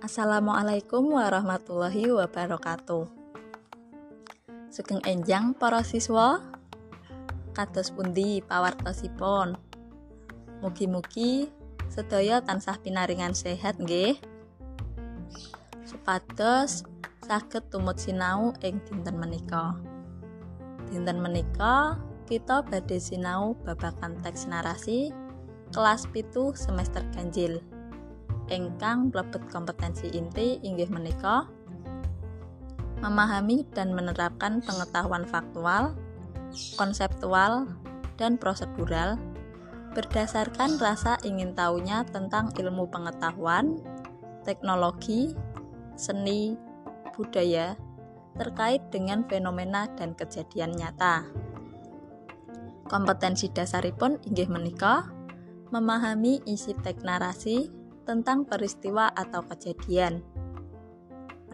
Assalamualaikum warahmatullahi wabarakatuh. Sugeng enjang para siswa. Kados pundi pawartosipun? Mugi-mugi sedaya tansah pinaringan sehat nggih. Supados saged tumut sinau ing dinten menika. Dinten menika kita badhe sinau babagan teks narasi kelas pitu semester ganjil. Engkang mlebet kompetensi inti inggih menika memahami dan menerapkan pengetahuan faktual, konseptual, dan prosedural berdasarkan rasa ingin tahunya tentang ilmu pengetahuan, teknologi, seni, budaya terkait dengan fenomena dan kejadian nyata. Kompetensi dasaripun inggih menika memahami isi teks narasi tentang peristiwa atau kejadian.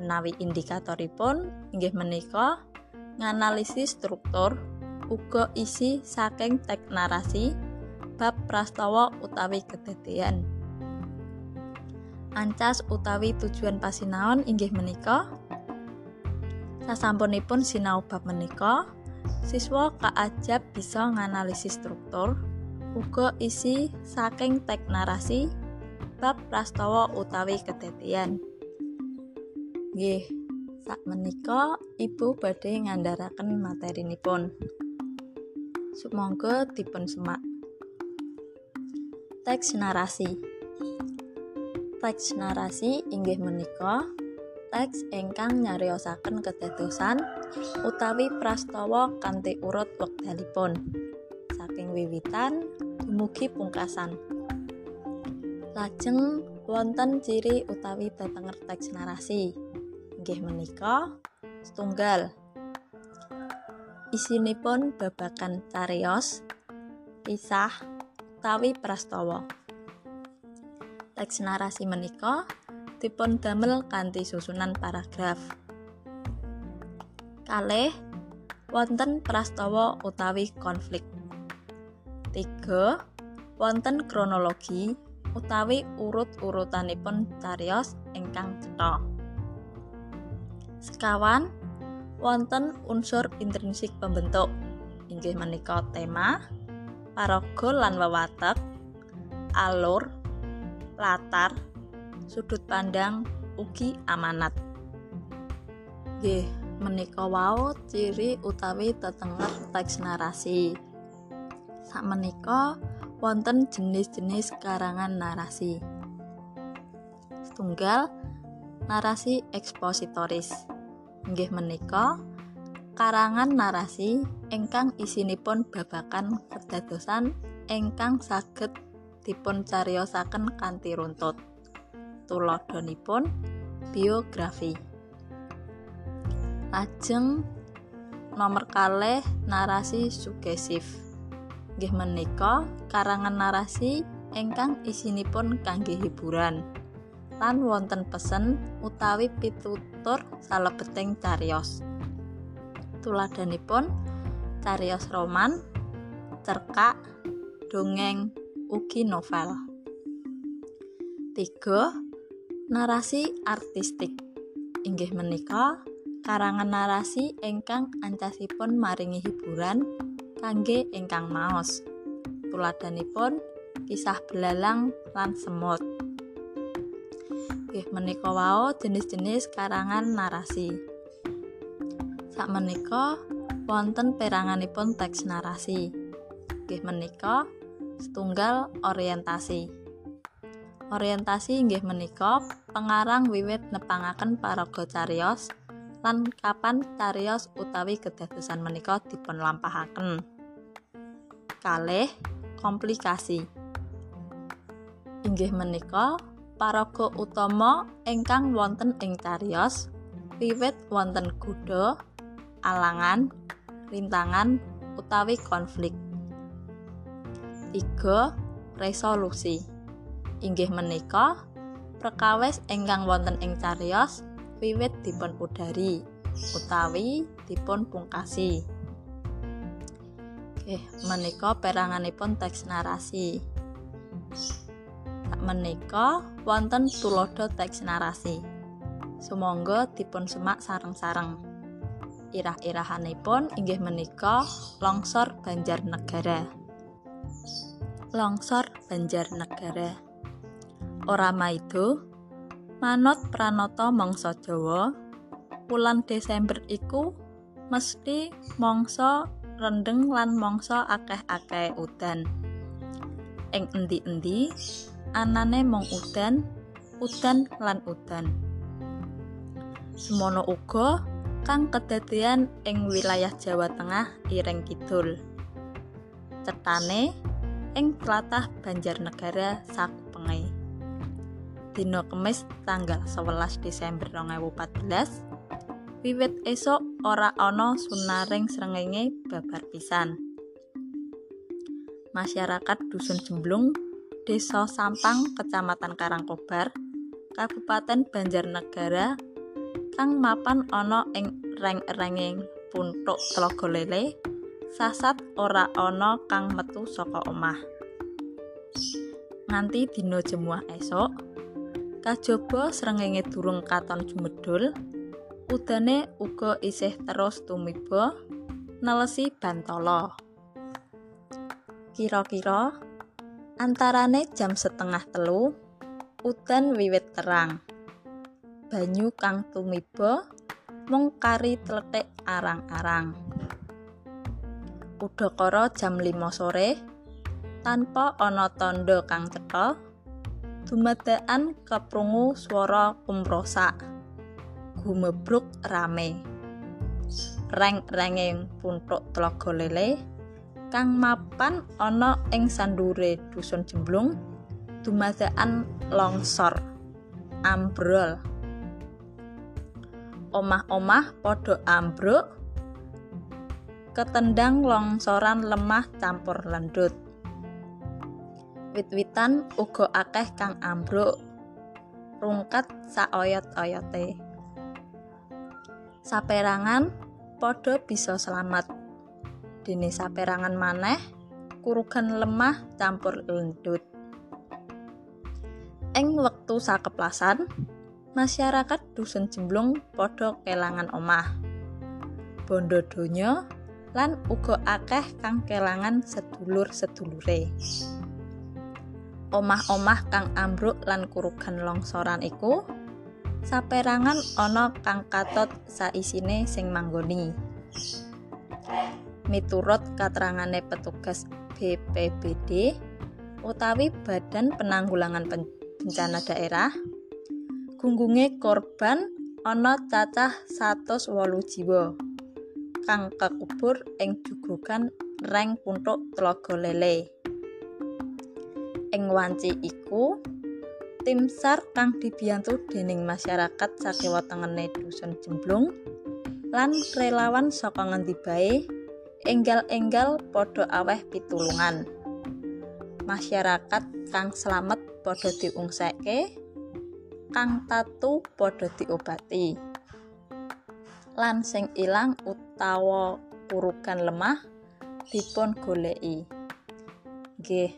Menawi indikatoripun inggih menika nganalisis struktur uga isi saking teks narasi bab prastawa utawi kedadian. Ancas utawi tujuan pasinaon inggih menika sasampunipun sinau bab menika siswa kaajab bisa nganalisis struktur uga isi saking teks narasi bab prastawa utawi kedadian. Nggih, sak menika Ibu badhe ngandharaken materinipun. Sumangga dipun semak. Teks narasi. Teks narasi inggih menika teks ingkang nyariosaken kedadosan utawi prastawa kanthi urut wekdalipun saking wiwitan dumugi pungkasan. Lajeng wonten ciri utawi tetenger teks narasi. Inggih menika setunggal. Isinipun babagan cariyos, kisah utawi prastawa. Teks narasi menika dipun damel kanthi susunan paragraf. Kalih wonten prastawa utawi konflik. Tiga wonten kronologi utawi urut-urutanipun cariyos ingkang cetha. Sekawan wonten unsur intrinsik pembentuk inggih menika tema, paraga lan wewatek, alur, latar, sudut pandang, ugi amanat. Nggih, menika wau ciri utawi tetenger teks narasi. Sak menika wonten jenis-jenis karangan narasi. Setunggal narasi ekspositoris. Inggih menika karangan narasi ingkang isinipun babakan kedadosan ingkang saged dipun cariyosaken kanthi runtut. Tuladhanipun biografi. Lajeng nomor kalih narasi sugesif. Nggih menika karangan narasi ingkang isinipun kangge hiburan lan wonten pesen utawi pitutur salebeting cariyos. Tuladhanipun cariyos roman, cerkak, dongeng, ugi novel. 3. Narasi artistik. Inggih menika karangan narasi ingkang ancasipun maringi hiburan kangge ingkang maos. Tuladhanipun kisah belalang lan semut. Nggih menika wau jenis-jenis karangan narasi. Sak menika wonten peranganipun teks narasi. Nggih menika setunggal orientasi. Orientasi inggih menika pengarang wiwit nepangaken paraga cariyos lan kapan cariyos utawi kedadosan menika dipun lampahaken. kalih komplikasi. Inggih menika paraga utama ingkang wonten ing cariyos wiwit wonten kuda, alangan, rintangan utawi konflik. 3. Resolusi. Inggih menika perkawis ingkang wonten ing cariyos wiwit dipun udari utawi dipun pungkasi. Nggih, menika peranganipun teks narasi. menika wonten tulodo teks narasi. Sumangga dipun semak sareng-sareng. Irah-irahanipun inggih menika longsor Banjarnegara. Longsor Banjarnegara. Ora maido manut pranata mangsa Jawa, wulan Desember iku mesti mangsa rendeng lan mangsa akeh-akeh udan. Ing endi-endi anane mung udan, udan lan udan. Semono uga kang kedadian ing wilayah Jawa Tengah ireng kidul. Cetane ing tlatah Banjarnegara sakupenge. Dina Kemis tanggal 11 Desember 2014 wiwit esok ora ana sunaring srengenge babar pisan. Masyarakat Dusun Jemblung, Desa Sampang, Kecamatan Karangkobar, Kabupaten Banjarnegara kang mapan ana ing reng-renging puntuk Tlaga Lele sasat ora ana kang metu saka omah. Nganti dina jemuah esok, kajaba srengenge durung katon jumedul, udane uga isih terus tumiba nelesi Bantala. Kira-kira antarane jam setengah telu udan wiwit terang. banyu kang tumiba mung kari tletik arang-arang. Udakara jam 5 sore tanpa ana tandha kang cetha dumadakan keprungu swara kumrosak gumebruk rame. Reng-renging puntuk tlaga lele. Kang mapan ana ing sandure dusun jemblung dumadakan longsor. Ambrol. Omah-omah padha ambruk. Ketendang longsoran lemah campur lendut wit-witan uga akeh kang ambruk rungkat saoyot-oyote saperangan padha bisa selamat dene saperangan maneh kurugan lemah campur lendut ing wektu sakeplasan masyarakat dusun jemblung padha kelangan omah. Bondo donya lan uga akeh kang kelangan sedulur-sedulure. Omah-omah kang ambruk lan kurugan longsoran iku saperangan ana kang katot saisine sing manggoni. Miturut katerangane petugas BPBD utawi Badan Penanggulangan Bencana Daerah gunggunge korban ana cacah 108 jiwa kang kakubur ing jugugan reng puntuk tlaga lele ing wanci iku tim SAR kang dibiyantu dening masyarakat sakiwa tengene dusun jemblung lan relawan saka ngendi bae enggal-enggal padha aweh pitulungan masyarakat kang selamat padha diungsekke kang tatu padha diobati. Lan sing ilang utawa kurukan lemah dipun goleki. Nggih,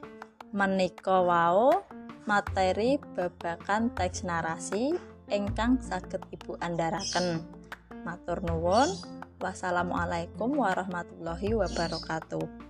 menika wau materi babakan teks narasi ingkang saged Ibu andharaken. Matur nuwun. Wassalamualaikum warahmatullahi wabarakatuh.